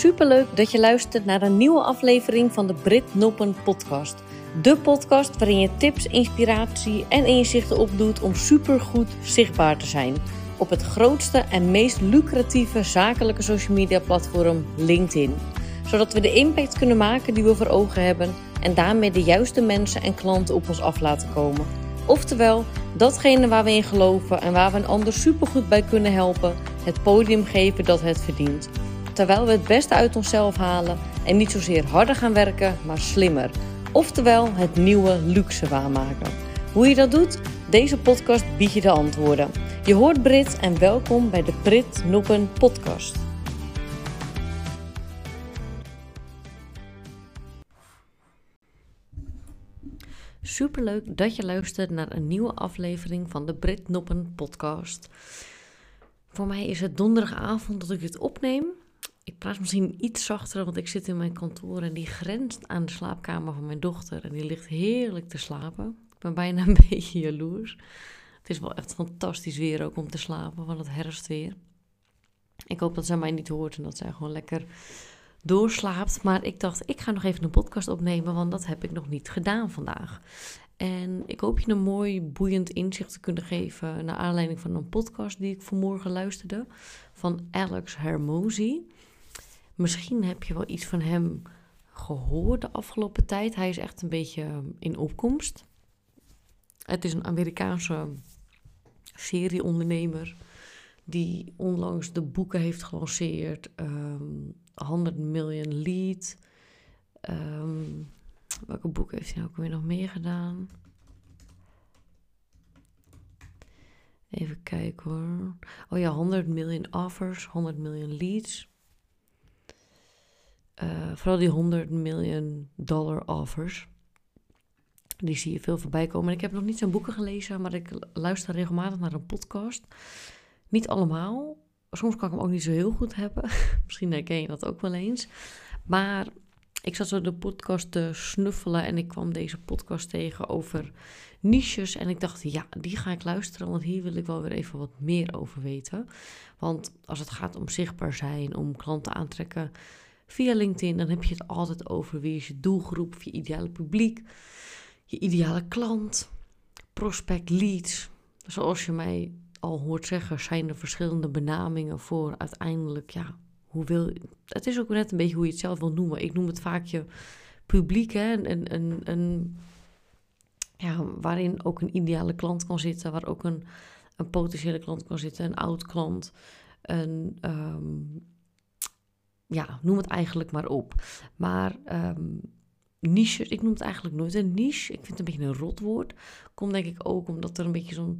Superleuk dat je luistert naar een nieuwe aflevering van de Brit Noppen podcast. De podcast waarin je tips, inspiratie en inzichten opdoet om supergoed zichtbaar te zijn op het grootste en meest lucratieve zakelijke social media platform LinkedIn. Zodat we de impact kunnen maken die we voor ogen hebben en daarmee de juiste mensen en klanten op ons af laten komen. Oftewel, datgene waar we in geloven en waar we een ander supergoed bij kunnen helpen, het podium geven dat het verdient. Terwijl we het beste uit onszelf halen en niet zozeer harder gaan werken, maar slimmer. Oftewel, het nieuwe luxe waarmaken. Hoe je dat doet? Deze podcast biedt je de antwoorden. Je hoort Brit en welkom bij de Brit Noppen podcast. Superleuk dat je luistert naar een nieuwe aflevering van de Brit Noppen podcast. Voor mij is het donderdagavond dat ik dit opneem. Ik praat misschien iets zachter, want ik zit in mijn kantoor en die grenst aan de slaapkamer van mijn dochter. En die ligt heerlijk te slapen. Ik ben bijna een beetje jaloers. Het is wel echt fantastisch weer ook om te slapen van het herfstweer. Ik hoop dat zij mij niet hoort en dat zij gewoon lekker doorslaapt. Maar ik dacht, ik ga nog even een podcast opnemen, want dat heb ik nog niet gedaan vandaag. En ik hoop je een mooi, boeiend inzicht te kunnen geven naar aanleiding van een podcast die ik vanmorgen luisterde van Alex Hermosi. Misschien heb je wel iets van hem gehoord de afgelopen tijd. Hij is echt een beetje in opkomst. Het is een Amerikaanse serieondernemer die onlangs de boeken heeft gelanceerd. Um, 100 Million Lead. Um, welke boeken heeft hij ook weer nog meer gedaan? Even kijken hoor. Oh ja, 100 million offers, 100 million leads. Uh, vooral die 100 million dollar offers. Die zie je veel voorbij komen. ik heb nog niet zijn boeken gelezen, maar ik luister regelmatig naar een podcast. Niet allemaal. Soms kan ik hem ook niet zo heel goed hebben. Misschien herken je dat ook wel eens. Maar ik zat zo de podcast te snuffelen en ik kwam deze podcast tegen over niches. En ik dacht, ja, die ga ik luisteren, want hier wil ik wel weer even wat meer over weten. Want als het gaat om zichtbaar zijn, om klanten aantrekken via LinkedIn, dan heb je het altijd over wie is je doelgroep, je ideale publiek, je ideale klant, prospect leads. Zoals je mij al hoort zeggen, zijn er verschillende benamingen voor uiteindelijk, ja, hoe wil Het is ook net een beetje hoe je het zelf wil noemen. Ik noem het vaak je publiek, hè, een, een, een, ja, waarin ook een ideale klant kan zitten, waar ook een, een potentiële klant kan zitten, een oud klant, een, ehm, ja, noem het eigenlijk maar op. Maar um, niches, ik noem het eigenlijk nooit een niche. Ik vind het een beetje een rotwoord. Komt denk ik ook omdat er een beetje zo'n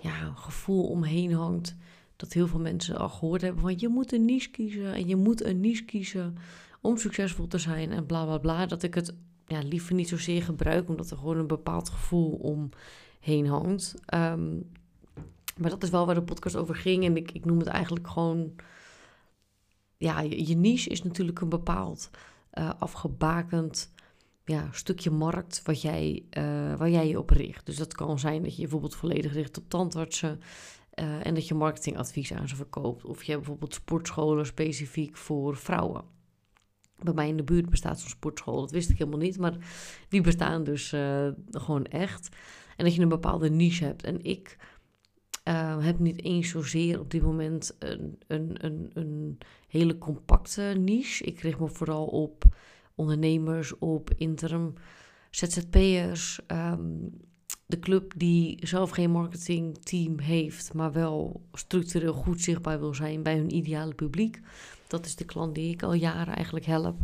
ja, gevoel omheen hangt. Dat heel veel mensen al gehoord hebben van je moet een niche kiezen en je moet een niche kiezen om succesvol te zijn en bla bla bla. Dat ik het ja, liever niet zozeer gebruik, omdat er gewoon een bepaald gevoel omheen hangt. Ehm, maar dat is wel waar de podcast over ging. En ik, ik noem het eigenlijk gewoon. Ja, je, niche is natuurlijk een bepaald uh, afgebakend ja, stukje markt wat jij, uh, jij je op richt. Dus dat kan zijn dat je bijvoorbeeld volledig richt op tandartsen. Uh, en dat je marketingadvies aan ze verkoopt. Of je hebt bijvoorbeeld sportscholen specifiek voor vrouwen. Bij mij in de buurt bestaat zo'n sportschool. Dat wist ik helemaal niet, maar die bestaan dus gewoon echt. En dat je een bepaalde niche hebt. En ik heb niet eens zozeer op dit moment een, een, een, een hele compacte niche. Ik richt me vooral op ondernemers, op interim ZZP'ers. Um, de club die zelf geen marketingteam heeft, maar wel structureel goed zichtbaar wil zijn bij hun ideale publiek. Dat is de klant die ik al jaren eigenlijk help.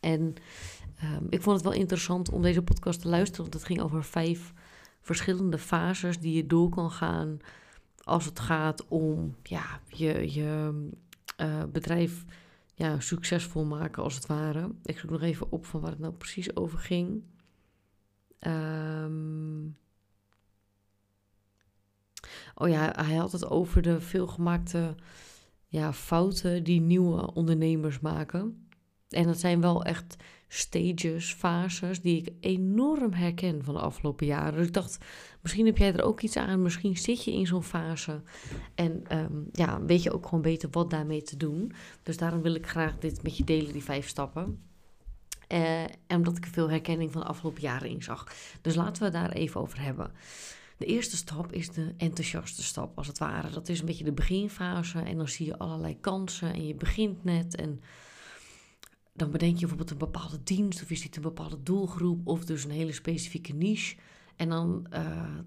En um, ik vond het wel interessant om deze podcast te luisteren, want het ging over vijf verschillende fases die je door kan gaan als het gaat om ja, je, je uh, bedrijf ja, succesvol maken, als het ware. Ik zoek nog even op van waar het nou precies over ging. Um... Oh ja, hij had het over de veelgemaakte ja, fouten die nieuwe ondernemers maken. En dat zijn wel echt stages, fases, die ik enorm herken van de afgelopen jaren. Dus ik dacht, misschien heb jij er ook iets aan, misschien zit je in zo'n fase en ehm, ja, weet je ook gewoon beter wat daarmee te doen. Dus daarom wil ik graag dit met je delen, die vijf stappen. Uh, en omdat ik er veel herkenning van de afgelopen jaren in zag. Dus laten we daar even over hebben. De eerste stap is de enthousiaste stap, als het ware. Dat is een beetje de beginfase en dan zie je allerlei kansen en je begint net en dan bedenk je bijvoorbeeld een bepaalde dienst of je ziet een bepaalde doelgroep of dus een hele specifieke niche. En dan, uh,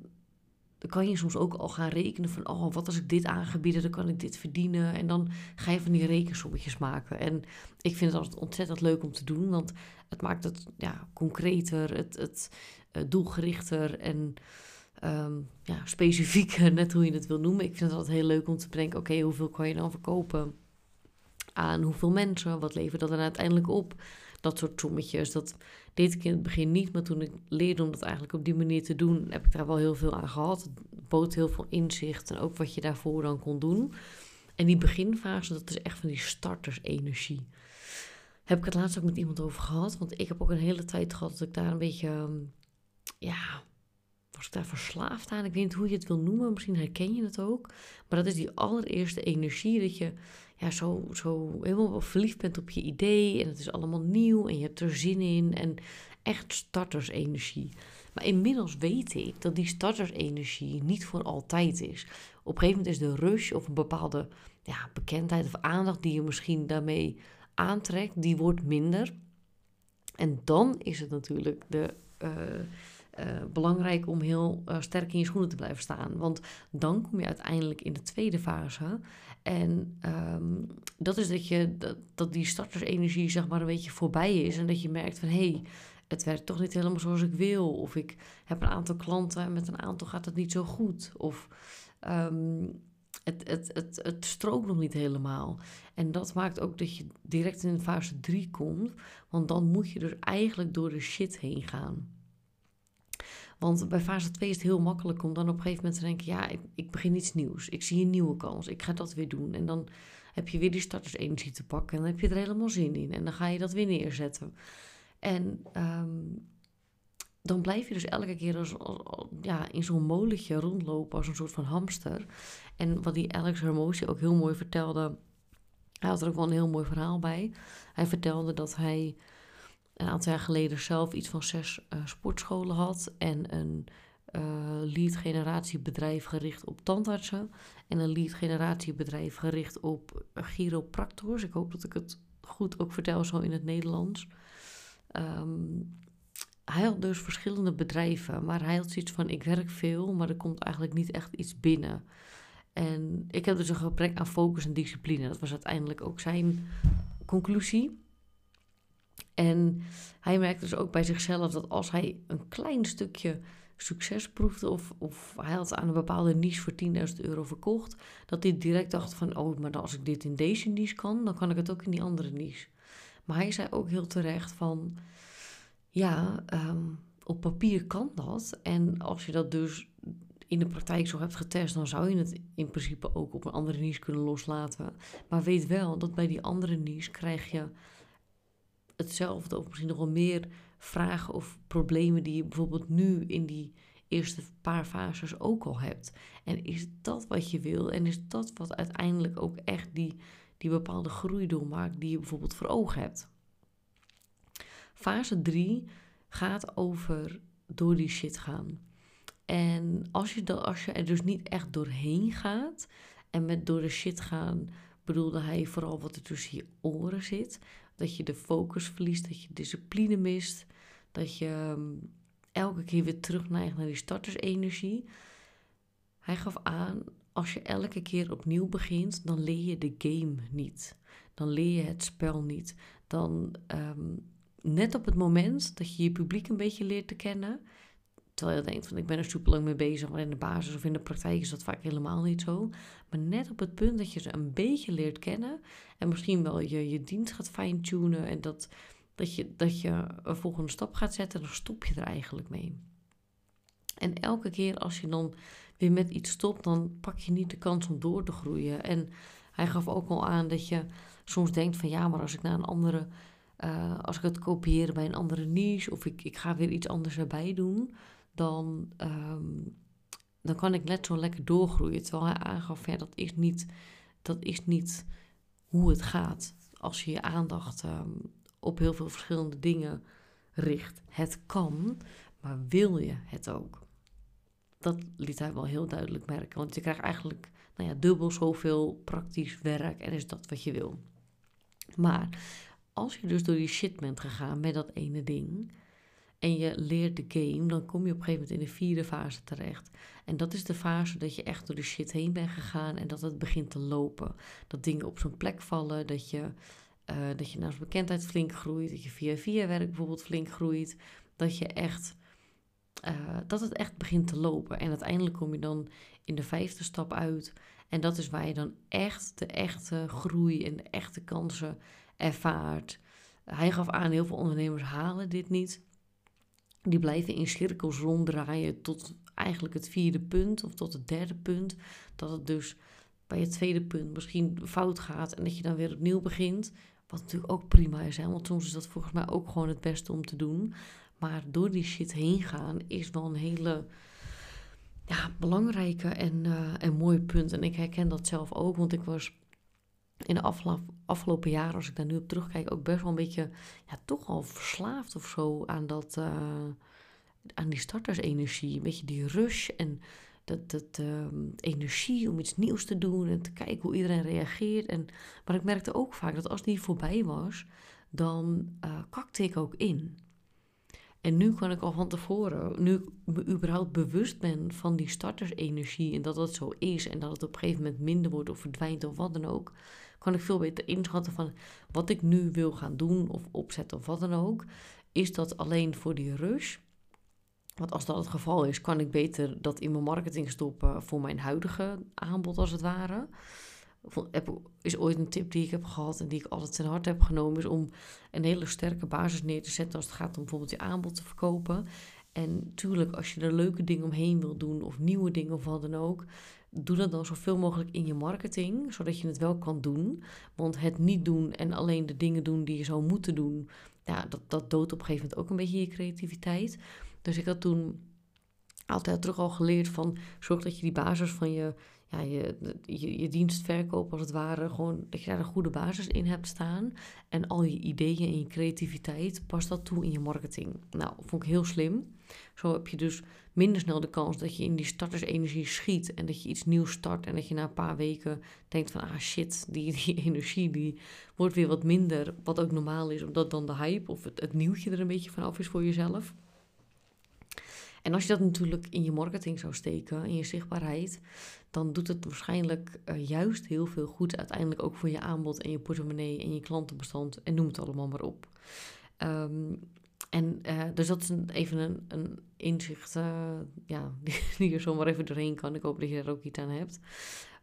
dan kan je soms ook al gaan rekenen van, oh, wat als ik dit aangebieden, dan kan ik dit verdienen. En dan ga je van die rekensommetjes maken. En ik vind het altijd ontzettend leuk om te doen, want het maakt het ja, concreter, het, het uh, doelgerichter en um, ja, specifieker, net hoe je het wil noemen. Ik vind het altijd heel leuk om te bedenken, oké, hoeveel kan je dan verkopen? Aan hoeveel mensen, wat levert dat dan uiteindelijk op? Dat soort sommetjes. Dat deed ik in het begin niet, maar toen ik leerde om dat eigenlijk op die manier te doen, heb ik daar wel heel veel aan gehad. Het bood heel veel inzicht en ook wat je daarvoor dan kon doen. En die beginfase, dat is echt van die startersenergie. Heb ik het laatst ook met iemand over gehad, want ik heb ook een hele tijd gehad dat ik daar een beetje, ehm, ja, was ik daar verslaafd aan? Ik weet niet hoe je het wil noemen, misschien herken je het ook. Maar dat is die allereerste energie dat je ja, zo, zo helemaal verliefd bent op je idee en het is allemaal nieuw en je hebt er zin in en echt startersenergie. Maar inmiddels weet ik dat die startersenergie niet voor altijd is. Op een gegeven moment is de rush of een bepaalde ja, bekendheid of aandacht die je misschien daarmee aantrekt, die wordt minder. En dan is het natuurlijk de, uh, uh, belangrijk om heel uh, sterk in je schoenen te blijven staan. Want dan kom je uiteindelijk in de tweede fase. En um, dat is dat, je, dat, dat die startersenergie zeg maar een beetje voorbij is. En dat je merkt van hé, hey, het werkt toch niet helemaal zoals ik wil. Of ik heb een aantal klanten en met een aantal gaat het niet zo goed. Of um, het, het, het, het strookt nog niet helemaal. En dat maakt ook dat je direct in fase 3 komt. Want dan moet je dus eigenlijk door de shit heen gaan. Want bij fase 2 is het heel makkelijk om dan op een gegeven moment te denken: ja, ik, ik begin iets nieuws. Ik zie een nieuwe kans. Ik ga dat weer doen. En dan heb je weer die startersenergie te pakken. En dan heb je er helemaal zin in. En dan ga je dat weer neerzetten. En um, dan blijf je dus elke keer als, ja, in zo'n molentje rondlopen als een soort van hamster. En wat die Alex Hermosi ook heel mooi vertelde. Hij had er ook wel een heel mooi verhaal bij. Hij vertelde dat hij een aantal jaar geleden zelf iets van zes uh, sportscholen had en een uh, lead generatiebedrijf gericht op tandartsen en een lead generatiebedrijf gericht op chiropractors. Ik hoop dat ik het goed ook vertel zo in het Nederlands. Um, hij had dus verschillende bedrijven, maar hij had zoiets van: ik werk veel, maar er komt eigenlijk niet echt iets binnen. En ik heb dus een gebrek aan focus en discipline. Dat was uiteindelijk ook zijn conclusie. En hij merkte dus ook bij zichzelf dat als hij een klein stukje succes proefde of, of hij had aan een bepaalde niche voor 10.000 euro verkocht, dat hij direct dacht van, oh, maar als ik dit in deze niche kan, dan kan ik het ook in die andere niche. Maar hij zei ook heel terecht van, ja, um, op papier kan dat. En als je dat dus in de praktijk zo hebt getest, dan zou je het in principe ook op een andere niche kunnen loslaten. Maar weet wel dat bij die andere niche krijg je hetzelfde of misschien nog wel meer vragen of problemen die je bijvoorbeeld nu in die eerste paar fases ook al hebt. En is dat wat je wil en is dat wat uiteindelijk ook echt die, die bepaalde groei doormaakt die je bijvoorbeeld voor ogen hebt? Fase 3 gaat over door die shit gaan. En als je, dat, als je er dus niet echt doorheen gaat, en met door de shit gaan bedoelde hij vooral wat er tussen je oren zit, dat je de focus verliest, dat je discipline mist, dat je ehm, elke keer weer terugneigt naar die startersenergie. Hij gaf aan, als je elke keer opnieuw begint, dan leer je de game niet. Dan leer je het spel niet. Dan um, net op het moment dat je je publiek een beetje leert te kennen, terwijl je denkt van ik ben er super lang mee bezig, maar in de basis of in de praktijk is dat vaak helemaal niet zo. Maar net op het punt dat je ze een beetje leert kennen en misschien wel je, je dienst gaat fine-tunen en dat, dat, je, dat je een volgende stap gaat zetten, dan stop je er eigenlijk mee. En elke keer als je dan weer met iets stopt, dan pak je niet de kans om door te groeien. En hij gaf ook al aan dat je soms denkt van ja, maar als ik naar een andere uh, als ik het kopieer bij een andere niche of ik, ik ga weer iets anders erbij doen, dan, um, dan kan ik net zo lekker doorgroeien. Terwijl hij aangaf, dat is niet, dat is niet hoe het gaat als je je aandacht um, op heel veel verschillende dingen richt. Het kan, maar wil je het ook? Dat liet hij wel heel duidelijk merken. Want je krijgt eigenlijk nou ja, dubbel zoveel praktisch werk en is dat wat je wil. Maar als je dus door die shit bent gegaan met dat ene ding en je leert de game, dan kom je op een gegeven moment in de vierde fase terecht. En dat is de fase dat je echt door de shit heen bent gegaan en dat het begint te lopen. Dat dingen op zijn plek vallen, dat je, uh, dat je zijn bekendheid flink groeit, dat je via via werk bijvoorbeeld flink groeit, dat je echt. Uh, dat het echt begint te lopen. En uiteindelijk kom je dan in de vijfde stap uit. En dat is waar je dan echt de echte groei en de echte kansen ervaart. Hij gaf aan, heel veel ondernemers halen dit niet. Die blijven in cirkels ronddraaien tot eigenlijk het vierde punt of tot het derde punt. Dat het dus bij het tweede punt misschien fout gaat en dat je dan weer opnieuw begint. Wat natuurlijk ook prima is, hè? want soms is dat volgens mij ook gewoon het beste om te doen. Maar door die shit heen gaan is wel een hele ja, belangrijke en, uh, en mooi punt. En ik herken dat zelf ook, want ik was in de afgelopen jaren, als ik daar nu op terugkijk, ook best wel een beetje, ja, toch al verslaafd of zo aan dat, uh, aan die startersenergie. Een beetje die rush en dat, dat uh, energie om iets nieuws te doen en te kijken hoe iedereen reageert. En, maar ik merkte ook vaak dat als die voorbij was, dan uh, kakte ik ook in. En nu kan ik al van tevoren, nu ik me überhaupt bewust ben van die startersenergie en dat dat zo is en dat het op een gegeven moment minder wordt of verdwijnt of wat dan ook, kan ik veel beter inschatten van wat ik nu wil gaan doen of opzetten of wat dan ook. Is dat alleen voor die rush? Want als dat het geval is, kan ik beter dat in mijn marketing stoppen voor mijn huidige aanbod als het ware is ooit een tip die ik heb gehad en die ik altijd ten harte heb genomen, is om een hele sterke basis neer te zetten als het gaat om bijvoorbeeld je aanbod te verkopen. En tuurlijk, als je er leuke dingen omheen wil doen of nieuwe dingen of wat dan ook, doe dat dan zoveel mogelijk in je marketing, zodat je het wel kan doen. Want het niet doen en alleen de dingen doen die je zou moeten doen, ja, dat, dat doodt op een gegeven moment ook een beetje je creativiteit. Dus ik had toen altijd terug al geleerd van zorg dat je die basis van je ja, je, je, je dienstverkoop als het ware, gewoon dat je daar een goede basis in hebt staan. En al je ideeën en je creativiteit, pas dat toe in je marketing. Nou, vond ik heel slim. Zo heb je dus minder snel de kans dat je in die startersenergie schiet en dat je iets nieuws start en dat je na een paar weken denkt van ah shit, die, die energie die wordt weer wat minder, wat ook normaal is, omdat dan de hype of het, het nieuwtje er een beetje vanaf is voor jezelf. En als je dat natuurlijk in je marketing zou steken, in je zichtbaarheid, dan doet het waarschijnlijk uh, juist heel veel goed uiteindelijk ook voor je aanbod en je portemonnee en je klantenbestand en noem het allemaal maar op. Um, en uh, dus dat is een, even een, inzicht uh, ja, die, er zomaar even doorheen kan. Ik hoop dat je daar ook iets aan hebt.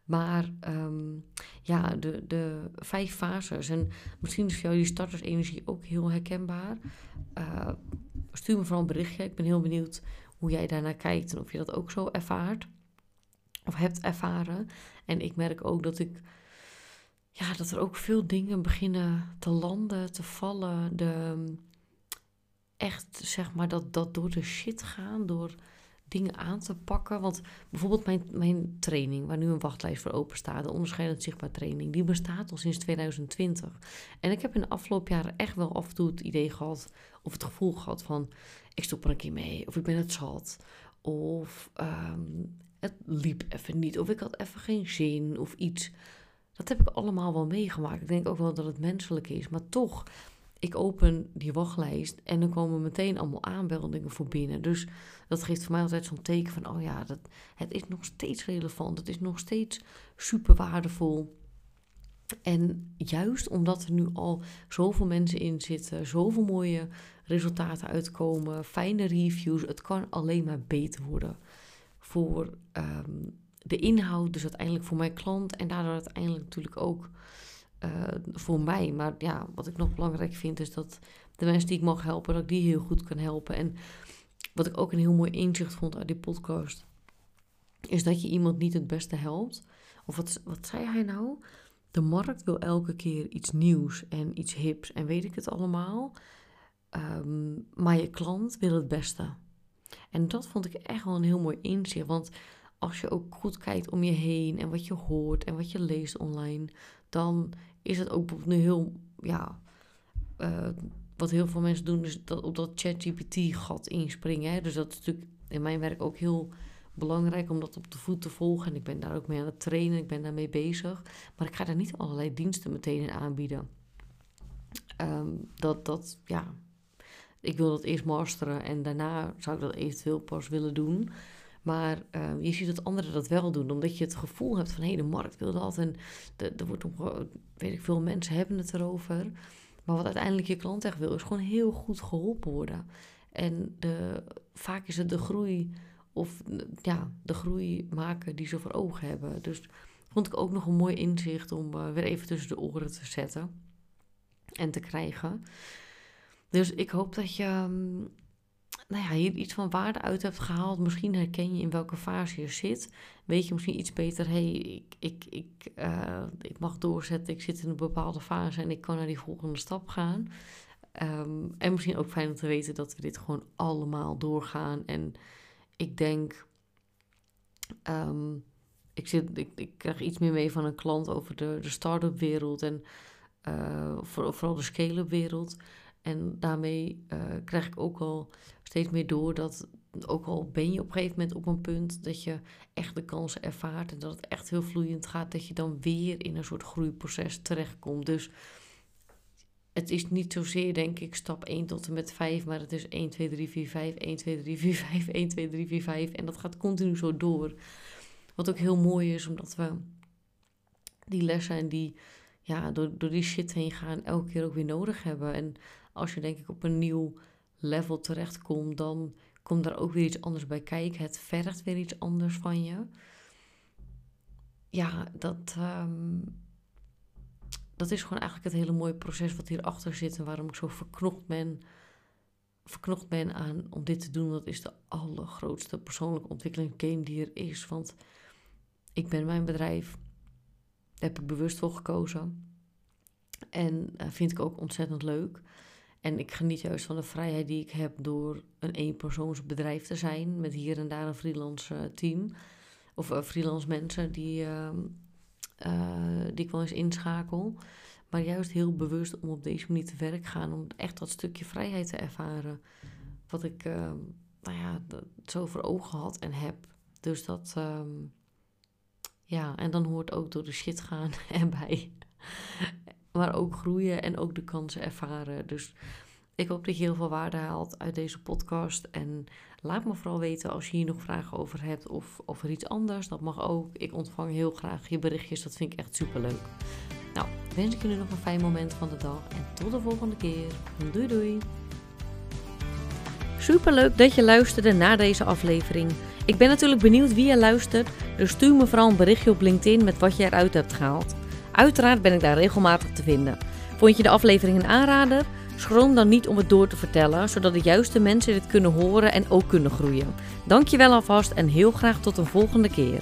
Maar um, ja, de, de vijf fases. En misschien is voor jou die startersenergie ook heel herkenbaar. Stuur me vooral een berichtje. Ik ben heel benieuwd hoe jij daarnaar kijkt en of je dat ook zo ervaart of hebt ervaren. En ik merk ook dat ik ja, dat er ook veel dingen beginnen te landen, te vallen. De, echt zeg maar dat, dat door de shit gaan, door dingen aan te pakken. Want bijvoorbeeld mijn, mijn training, waar nu een wachtlijst voor open staat, de onderscheidend zichtbaar training, die bestaat al sinds 2020. En ik heb in de afgelopen jaren echt wel af en toe het idee gehad, of het gevoel gehad van, ik stop er een keer mee, of ik ben het zat, of um, het liep even niet, of ik had even geen zin, of iets. Dat heb ik allemaal wel meegemaakt. Ik denk ook wel dat het menselijk is, maar toch ik open die wachtlijst en dan komen meteen allemaal aanmeldingen voor binnen. Dus dat geeft voor mij altijd zo'n teken van, oh ja, dat, het is nog steeds relevant, het is nog steeds super waardevol. En juist omdat er nu al zoveel mensen in zitten, zoveel mooie resultaten uitkomen, fijne reviews, het kan alleen maar beter worden voor ehm, de inhoud, dus uiteindelijk voor mijn klant en daardoor uiteindelijk natuurlijk ook uh, voor mij. Maar ja, wat ik nog belangrijk vind is dat de mensen die ik mag helpen, dat ik die heel goed kan helpen. En wat ik ook een heel mooi inzicht vond uit die podcast, is dat je iemand niet het beste helpt. Of wat, wat zei hij nou? De markt wil elke keer iets nieuws en iets hips en weet ik het allemaal. Ehm, maar je klant wil het beste. En dat vond ik echt wel een heel mooi inzicht. Want als je ook goed kijkt om je heen en wat je hoort en wat je leest online, dan is het ook nu heel, ja, uh, wat heel veel mensen doen, is dat op dat ChatGPT-gat inspringen. Hè? Dus dat is natuurlijk in mijn werk ook heel belangrijk om dat op de voet te volgen. En ik ben daar ook mee aan het trainen, ik ben daarmee bezig. Maar ik ga daar niet allerlei diensten meteen in aanbieden. Ehm, dat, dat, ja, ik wil dat eerst masteren en daarna zou ik dat eventueel pas willen doen. Maar ehm, je ziet dat anderen dat wel doen, omdat je het gevoel hebt van hé, hey, de markt wil dat en er wordt nog, weet ik veel, mensen hebben het erover. Maar wat uiteindelijk je klant echt wil, is gewoon heel goed geholpen worden. En de, vaak is het de groei of ja, de groei maken die ze voor ogen hebben. Dus vond ik ook nog een mooi inzicht om uh, weer even tussen de oren te zetten en te krijgen. Dus ik hoop dat je um, nou ja, hier iets van waarde uit hebt gehaald. Misschien herken je in welke fase je zit. Weet je misschien iets beter, hey, ik, ik, ik, uh, ik mag doorzetten, ik zit in een bepaalde fase en ik kan naar die volgende stap gaan. Um, en misschien ook fijn om te weten dat we dit gewoon allemaal doorgaan. En ik denk, um, ik, zit, ik, ik krijg iets meer mee van een klant over de, de start-up wereld en uh, voor, vooral de scale-up wereld. En daarmee uh, krijg ik ook al steeds meer door dat, ook al ben je op een gegeven moment op een punt dat je echt de kansen ervaart en dat het echt heel vloeiend gaat, dat je dan weer in een soort groeiproces terechtkomt. Dus het is niet zozeer, denk ik, stap 1 tot en met 5, maar het is 1, 2, 3, 4, 5, 1, 2, 3, 4, 5, 1, 2, 3, 4, 5. En dat gaat continu zo door. Wat ook heel mooi is, omdat we die lessen en die, ja, door, door die shit heen gaan, elke keer ook weer nodig hebben. En als je, denk ik, op een nieuw level terechtkomt, dan komt daar ook weer iets anders bij kijken. Het vergt weer iets anders van je. Ja, dat. Um, dat is gewoon eigenlijk het hele mooie proces wat hierachter zit en waarom ik zo verknocht ben, verknocht ben aan om dit te doen. Dat is de allergrootste persoonlijke ontwikkeling game die er is. Want ik ben mijn bedrijf, daar heb ik bewust voor gekozen. En uh, vind ik ook ontzettend leuk. En ik geniet juist van de vrijheid die ik heb door een eenpersoonsbedrijf te zijn. Met hier en daar een freelance uh, team. Of uh, freelance mensen die, ehm, uh, die ik wel eens inschakel. Maar juist heel bewust om op deze manier te werk gaan. Om echt dat stukje vrijheid te ervaren. Wat ik uh, nou ja, zo voor ogen had en heb. Dus dat. Um, ja, en dan hoort ook door de shit gaan erbij. maar ook groeien en ook de kansen ervaren. Dus ik hoop dat je heel veel waarde haalt uit deze podcast. En laat me vooral weten als je hier nog vragen over hebt of over iets anders. Dat mag ook. Ik ontvang heel graag je berichtjes. Dat vind ik echt super leuk. Nou, wens ik jullie nog een fijn moment van de dag. En tot de volgende keer. Doei doei. Super leuk dat je luisterde naar deze aflevering. Ik ben natuurlijk benieuwd wie je luistert. Dus stuur me vooral een berichtje op LinkedIn met wat je eruit hebt gehaald. Uiteraard ben ik daar regelmatig te vinden. Vond je de aflevering een aanrader? Schroom dan niet om het door te vertellen, zodat de juiste mensen dit kunnen horen en ook kunnen groeien. Dankjewel alvast en heel graag tot een volgende keer.